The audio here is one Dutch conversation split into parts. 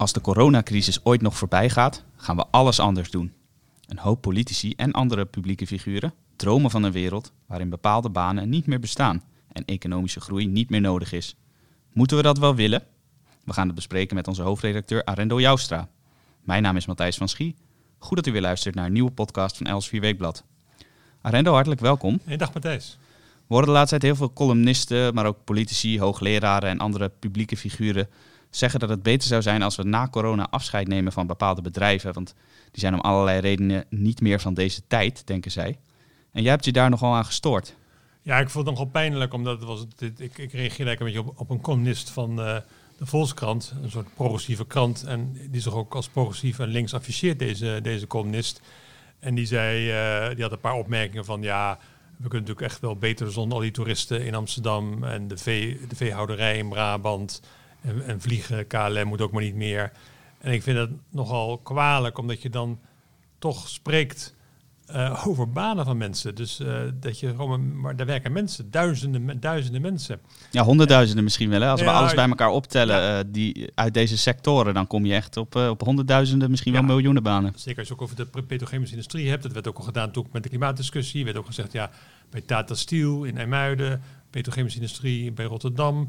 Als de coronacrisis ooit nog voorbij gaat, gaan we alles anders doen. Een hoop politici en andere publieke figuren dromen van een wereld waarin bepaalde banen niet meer bestaan en economische groei niet meer nodig is. Moeten we dat wel willen? We gaan het bespreken met onze hoofdredacteur Arendo Joustra. Mijn naam is Matthijs van Schie. Goed dat u weer luistert naar een nieuwe podcast van Els 4 Weekblad. Arendo, hartelijk welkom. Hey, dag Matthijs. We horen de laatste tijd heel veel columnisten, maar ook politici, hoogleraren en andere publieke figuren zeggen dat het beter zou zijn als we na corona afscheid nemen van bepaalde bedrijven. Want die zijn om allerlei redenen niet meer van deze tijd, denken zij. En jij hebt je daar nogal aan gestoord. Ja, ik vond het nogal pijnlijk, omdat het was, dit, ik, ik reageerde een beetje op, op een columnist van uh, de Volkskrant, een soort progressieve krant. En die zich ook als progressief en links afficheert, deze, deze columnist. En die zei, uh, die had een paar opmerkingen van, ja, we kunnen natuurlijk echt wel beter zonder al die toeristen in Amsterdam en de, vee, de veehouderij in Brabant. En, en, vliegen, KLM moet ook maar niet meer. En ik vind het nogal kwalijk, omdat je dan toch spreekt uh, over banen van mensen. Dus uh, dat je gewoon, maar daar werken mensen, duizenden, duizenden mensen. Ja, honderdduizenden misschien wel. Hè? Als ja, we alles bij elkaar optellen, ja. uh, die uit deze sectoren, dan kom je echt op, op honderdduizenden, misschien wel miljoenen banen. Zeker als je ook over de petrochemische industrie hebt. Dat werd ook al gedaan toen met de klimaatdiscussie. werd ook gezegd, ja, bij Tata Steel in IJmuiden, petrochemische industrie bij Rotterdam,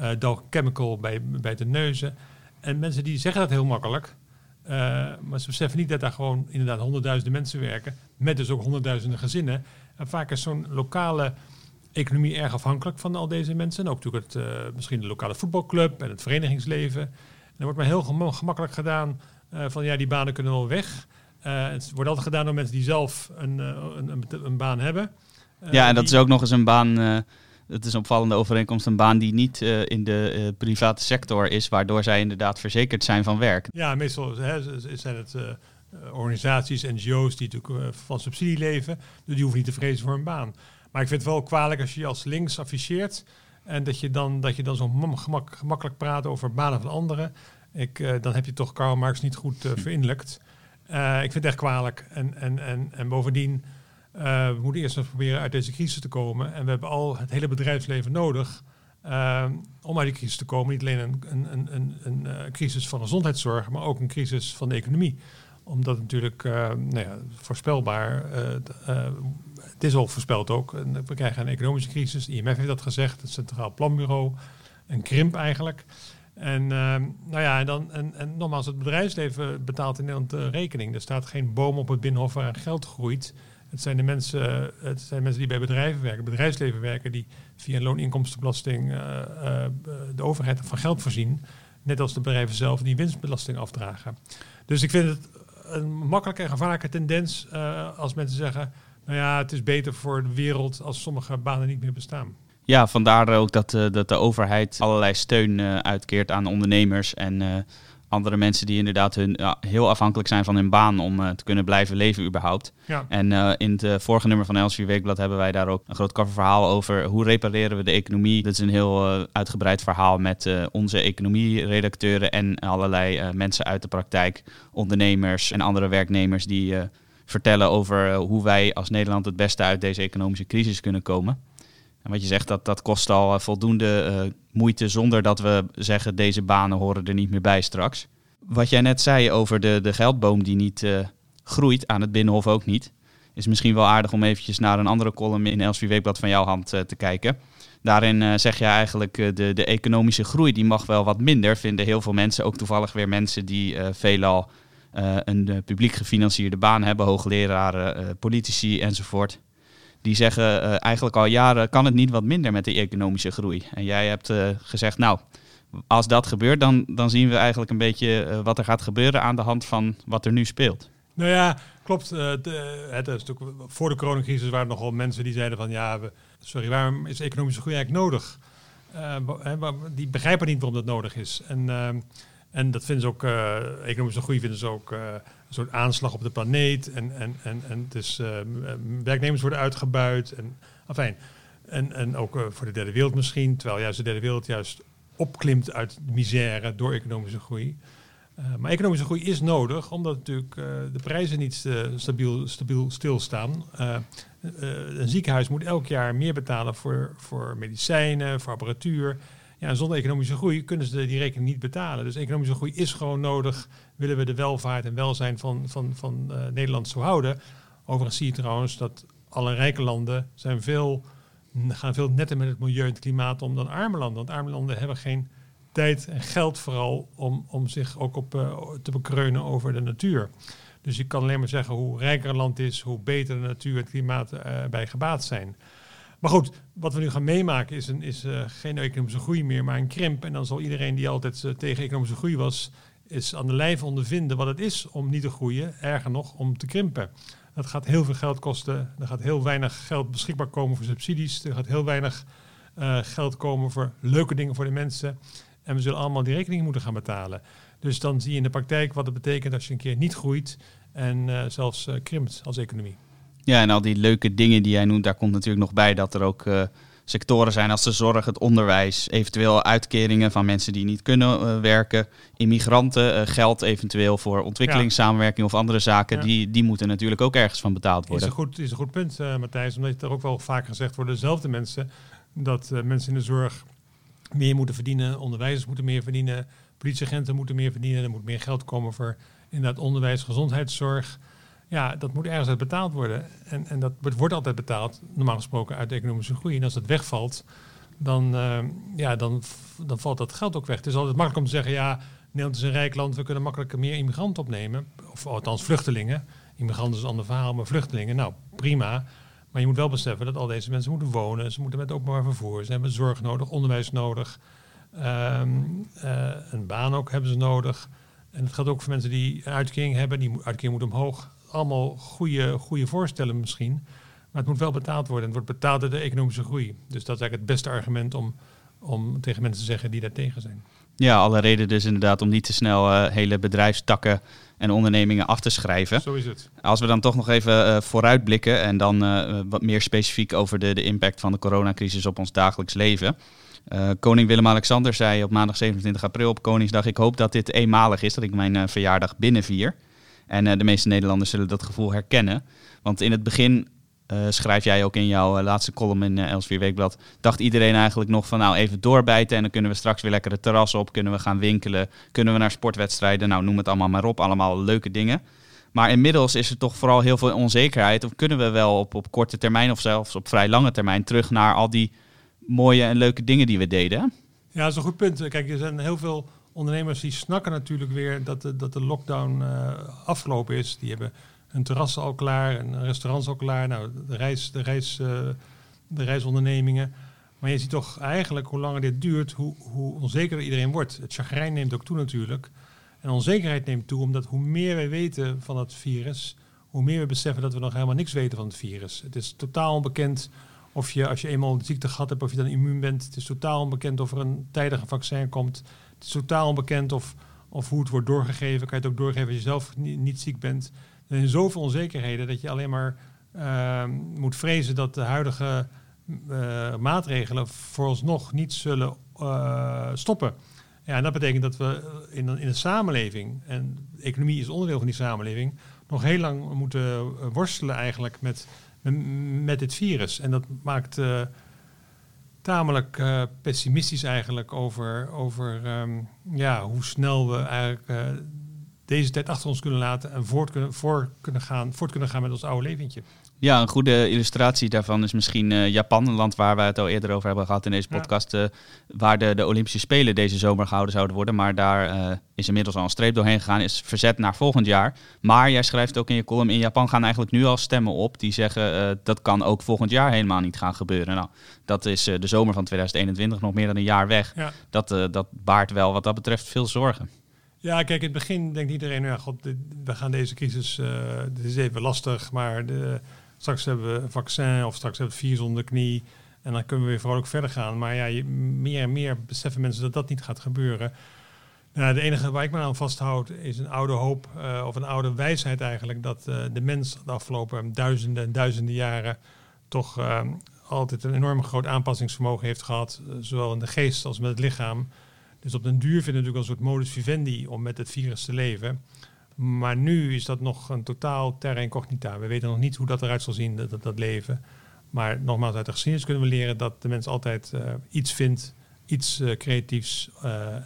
uh, Dow Chemical bij, bij de Neuzen. En mensen die zeggen dat heel makkelijk. Uh, maar ze beseffen niet dat daar gewoon inderdaad honderdduizenden mensen werken. Met dus ook honderdduizenden gezinnen. En vaak is zo'n lokale economie erg afhankelijk van al deze mensen. En ook natuurlijk het, uh, misschien de lokale voetbalclub en het verenigingsleven. En er wordt maar heel gem gemakkelijk gedaan uh, van ja, die banen kunnen wel weg. het wordt altijd gedaan door mensen die zelf een, een, een, een baan hebben. ja, en dat die, is ook nog eens een baan het is een opvallende overeenkomst, een baan die niet uh, in de uh, private sector is, waardoor zij inderdaad verzekerd zijn van werk. Ja, meestal hè, zijn het uh, organisaties, NGO's die natuurlijk van subsidie leven, dus die hoeven niet te vrezen voor een baan. Maar ik vind het wel kwalijk als je als links afficheert en dat je dan, dat je dan zo gemak, gemakkelijk praat over banen van anderen. Ik, dan heb je toch Karl Marx niet goed verinnerlijkt. ik vind het echt kwalijk. En, en, en, en bovendien uh, we moeten eerst proberen uit deze crisis te komen. En we hebben al het hele bedrijfsleven nodig uh, om uit die crisis te komen. Niet alleen een, een, een, een, uh, crisis van de gezondheidszorg, maar ook een crisis van de economie. Omdat natuurlijk, nou ja, voorspelbaar, het is al voorspeld ook, we krijgen een economische crisis. IMF heeft dat gezegd, het Centraal Planbureau, een krimp eigenlijk. En, nou ja, en, dan, en, en nogmaals, het bedrijfsleven betaalt in Nederland de rekening. Er staat geen boom op het binnenhof waar geld groeit. Het zijn de mensen, het zijn mensen die bij bedrijven werken, bedrijfsleven werken, die via looninkomstenbelasting uh, uh, de overheid van geld voorzien. Net als de bedrijven zelf die winstbelasting afdragen. Dus ik vind het een makkelijke en gevaarlijke tendens als mensen zeggen, nou ja, het is beter voor de wereld als sommige banen niet meer bestaan. Ja, vandaar ook dat, dat de overheid allerlei steun uitkeert aan ondernemers en andere mensen die inderdaad hun, ja, heel afhankelijk zijn van hun baan om uh, te kunnen blijven leven überhaupt. Ja. En uh, in het uh, vorige nummer van Elsevier Weekblad hebben wij daar ook een groot coververhaal over hoe repareren we de economie. Dat is een heel uitgebreid verhaal met onze economieredacteuren en allerlei mensen uit de praktijk, ondernemers en andere werknemers die vertellen over hoe wij als Nederland het beste uit deze economische crisis kunnen komen. En wat je zegt, dat, dat kost al voldoende moeite zonder dat we zeggen deze banen horen er niet meer bij straks. Wat jij net zei over de, de geldboom die niet uh, groeit, aan het Binnenhof ook niet, is misschien wel aardig om eventjes naar een andere column in Elsevier Weekblad van jouw hand uh, te kijken. Daarin zeg je eigenlijk de, de economische groei die mag wel wat minder, vinden heel veel mensen, ook toevallig weer mensen die veelal een publiek gefinancierde baan hebben, hoogleraren, politici enzovoort die zeggen uh, eigenlijk al jaren kan het niet wat minder met de economische groei. En jij hebt uh, gezegd, nou, als dat gebeurt, dan, dan zien we eigenlijk een beetje uh, wat er gaat gebeuren aan de hand van wat er nu speelt. Nou ja, klopt. De, het voor de coronacrisis waren er nogal mensen die zeiden van ja, sorry, waarom is economische groei eigenlijk nodig? die begrijpen niet waarom dat nodig is. En, en dat vinden ze ook, economische groei vinden ze ook een soort aanslag op de planeet. En, en, en, en dus uh, werknemers worden uitgebuit. En, en, en ook voor de derde wereld misschien. Terwijl juist de derde wereld juist opklimt uit misère door economische groei. Maar economische groei is nodig, omdat natuurlijk de prijzen niet stabiel, stabiel stilstaan. een ziekenhuis moet elk jaar meer betalen voor, voor medicijnen, voor apparatuur. Ja, zonder economische groei kunnen ze die rekening niet betalen. Dus economische groei is gewoon nodig. Willen we de welvaart en welzijn van, van, van uh, Nederland zo houden. Overigens zie je trouwens dat alle rijke landen zijn veel, gaan veel netter met het milieu en het klimaat om dan arme landen. Want arme landen hebben geen tijd en geld vooral om, om zich ook op uh, te bekreunen over de natuur. Dus je kan alleen maar zeggen hoe rijker een land is, hoe beter de natuur en het klimaat uh, bij gebaat zijn. Maar goed, wat we nu gaan meemaken is, een, is uh, geen economische groei meer, maar een krimp. En dan zal iedereen die altijd uh, tegen economische groei was, is aan de lijf ondervinden wat het is om niet te groeien. Erger nog, om te krimpen. Dat gaat heel veel geld kosten. Er gaat heel weinig geld beschikbaar komen voor subsidies. Er gaat heel weinig uh, geld komen voor leuke dingen voor de mensen. En we zullen allemaal die rekening moeten gaan betalen. Dus dan zie je in de praktijk wat het betekent als je een keer niet groeit en zelfs krimpt als economie. Ja, en al die leuke dingen die jij noemt, daar komt natuurlijk nog bij dat er ook uh, sectoren zijn als de zorg, het onderwijs, eventueel uitkeringen van mensen die niet kunnen werken, immigranten, geld eventueel voor ontwikkelingssamenwerking of andere zaken, ja. die, die moeten natuurlijk ook ergens van betaald worden. Is een goed, is een goed punt, Matthijs, omdat er ook wel vaak gezegd wordt, dezelfde mensen, dat mensen in de zorg meer moeten verdienen, onderwijzers moeten meer verdienen, politieagenten moeten meer verdienen, er moet meer geld komen voor inderdaad onderwijs, gezondheidszorg. Ja, dat moet ergens uit betaald worden. En, en dat wordt altijd betaald, normaal gesproken, uit de economische groei. En als dat wegvalt, dan, uh, ja, dan, dan valt dat geld ook weg. Het is altijd makkelijk om te zeggen, ja, Nederland is een rijk land, we kunnen makkelijker meer immigranten opnemen. Of althans vluchtelingen. Immigranten is een ander verhaal, maar vluchtelingen, nou prima. Maar je moet wel beseffen dat al deze mensen moeten wonen. Ze moeten met openbaar vervoer. Ze hebben zorg nodig, onderwijs nodig. Um, uh, een baan ook hebben ze nodig. En het gaat ook voor mensen die een uitkering hebben. Die uitkering moet omhoog. Allemaal goede, goede voorstellen misschien. Maar het moet wel betaald worden. Het wordt betaald door de economische groei. Dus dat is eigenlijk het beste argument om, om tegen mensen te zeggen die daar tegen zijn. Ja, alle reden dus inderdaad om niet te snel uh, hele bedrijfstakken en ondernemingen af te schrijven. Zo is het. Als we dan toch nog even uh, vooruitblikken en dan uh, wat meer specifiek over de, de impact van de coronacrisis op ons dagelijks leven. Koning Willem-Alexander zei op maandag 27 april op Koningsdag: Ik hoop dat dit eenmalig is, dat ik mijn verjaardag binnenvier. En uh, de meeste Nederlanders zullen dat gevoel herkennen. Want in het begin, schrijf jij ook in jouw laatste column in Elsevier Weekblad, dacht iedereen eigenlijk nog van nou even doorbijten en dan kunnen we straks weer lekker het terras op, kunnen we gaan winkelen, kunnen we naar sportwedstrijden, nou noem het allemaal maar op, allemaal leuke dingen. Maar inmiddels is er toch vooral heel veel onzekerheid. Of kunnen we wel op, op korte termijn of zelfs op vrij lange termijn terug naar al die mooie en leuke dingen die we deden. Ja, dat is een goed punt. Kijk, er zijn heel veel ondernemers die snakken natuurlijk weer dat de, dat de lockdown uh, afgelopen is. Die hebben hun terrassen al klaar, en restaurants al klaar. Nou, de, reis, de, reis, uh, de reisondernemingen. Maar je ziet toch eigenlijk hoe langer dit duurt, hoe, hoe onzekerder iedereen wordt. Het chagrijn neemt ook toe natuurlijk. En onzekerheid neemt toe, omdat hoe meer wij weten van het virus, hoe meer we beseffen dat we nog helemaal niks weten van het virus. Het is totaal onbekend of je, als je eenmaal de ziekte gehad hebt, of je dan immuun bent. Het is totaal onbekend of er een tijdige vaccin komt. Het is totaal onbekend of, of hoe het wordt doorgegeven. Kan je het ook doorgeven als je zelf niet, ziek bent. Er zijn zoveel onzekerheden dat je alleen maar uh, moet vrezen dat de huidige uh, maatregelen vooralsnog niet zullen uh, stoppen. Ja, en dat betekent dat we in, in de samenleving, en de economie is onderdeel van die samenleving, nog heel lang moeten worstelen eigenlijk met met dit virus. En dat maakt uh, tamelijk uh, pessimistisch eigenlijk over, over um, ja, hoe snel we eigenlijk uh, deze tijd achter ons kunnen laten en voort kunnen, voor kunnen gaan, voort kunnen gaan met ons oude leventje. Ja, een goede illustratie daarvan is misschien uh, Japan, een land waar we het al eerder over hebben gehad in deze podcast, ja. uh, waar de, de Olympische Spelen deze zomer gehouden zouden worden. Maar daar uh, is inmiddels al een streep doorheen gegaan, is verzet naar volgend jaar. Maar jij schrijft ook in je column, in Japan gaan eigenlijk nu al stemmen op die zeggen dat kan ook volgend jaar helemaal niet gaan gebeuren. Nou, dat is de zomer van 2021, nog meer dan een jaar weg. Ja. Dat, dat baart wel wat dat betreft veel zorgen. Ja, kijk, in het begin denkt iedereen, ja, god, dit, we gaan deze crisis, dit is even lastig, maar de, straks hebben we een vaccin of straks hebben we het virus onder de knie. En dan kunnen we weer vrolijk verder gaan. Maar ja, meer en meer beseffen mensen dat dat niet gaat gebeuren. Nou, de enige waar ik me aan vasthoud is een oude hoop uh, of een oude wijsheid eigenlijk. Dat uh, de mens de afgelopen duizenden en duizenden jaren toch uh, altijd een enorm groot aanpassingsvermogen heeft gehad. zowel in de geest als met het lichaam. Dus op den duur vindt het natuurlijk een soort modus vivendi om met het virus te leven. Maar nu is dat nog een totaal terra incognita. We weten nog niet hoe dat eruit zal zien, dat, dat, leven. Maar nogmaals, uit de geschiedenis kunnen we leren dat de mens altijd uh, iets vindt iets creatiefs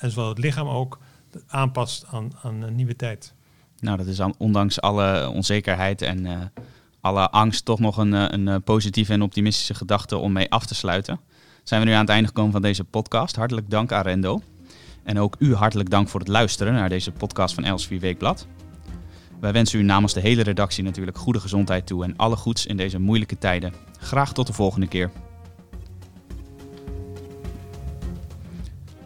en zowel het lichaam ook aanpast aan, aan een nieuwe tijd. Nou, dat is ondanks alle onzekerheid en alle angst toch nog een, een positieve en optimistische gedachte om mee af te sluiten. Zijn we nu aan het einde gekomen van deze podcast. Hartelijk dank Arendo. En ook u hartelijk dank voor het luisteren naar deze podcast van Elsevier Weekblad. Wij wensen u namens de hele redactie natuurlijk goede gezondheid toe en alle goeds in deze moeilijke tijden. Graag tot de volgende keer.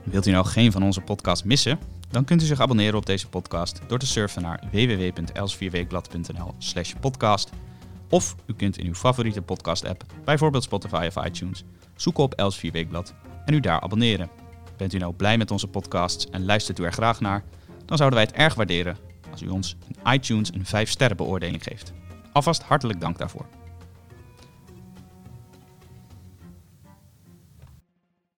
Wilt u nou geen van onze podcasts missen? Dan kunt u zich abonneren op deze podcast door te surfen naar www.elsevierweekblad.nl slash podcast. Of u kunt in uw favoriete podcast app, bijvoorbeeld Spotify of iTunes, zoeken op Elsevier Weekblad en u daar abonneren. Bent u nou blij met onze podcasts en luistert u er graag naar? Dan zouden wij het erg waarderen als u ons in iTunes een 5 sterren beoordeling geeft. Alvast hartelijk dank daarvoor.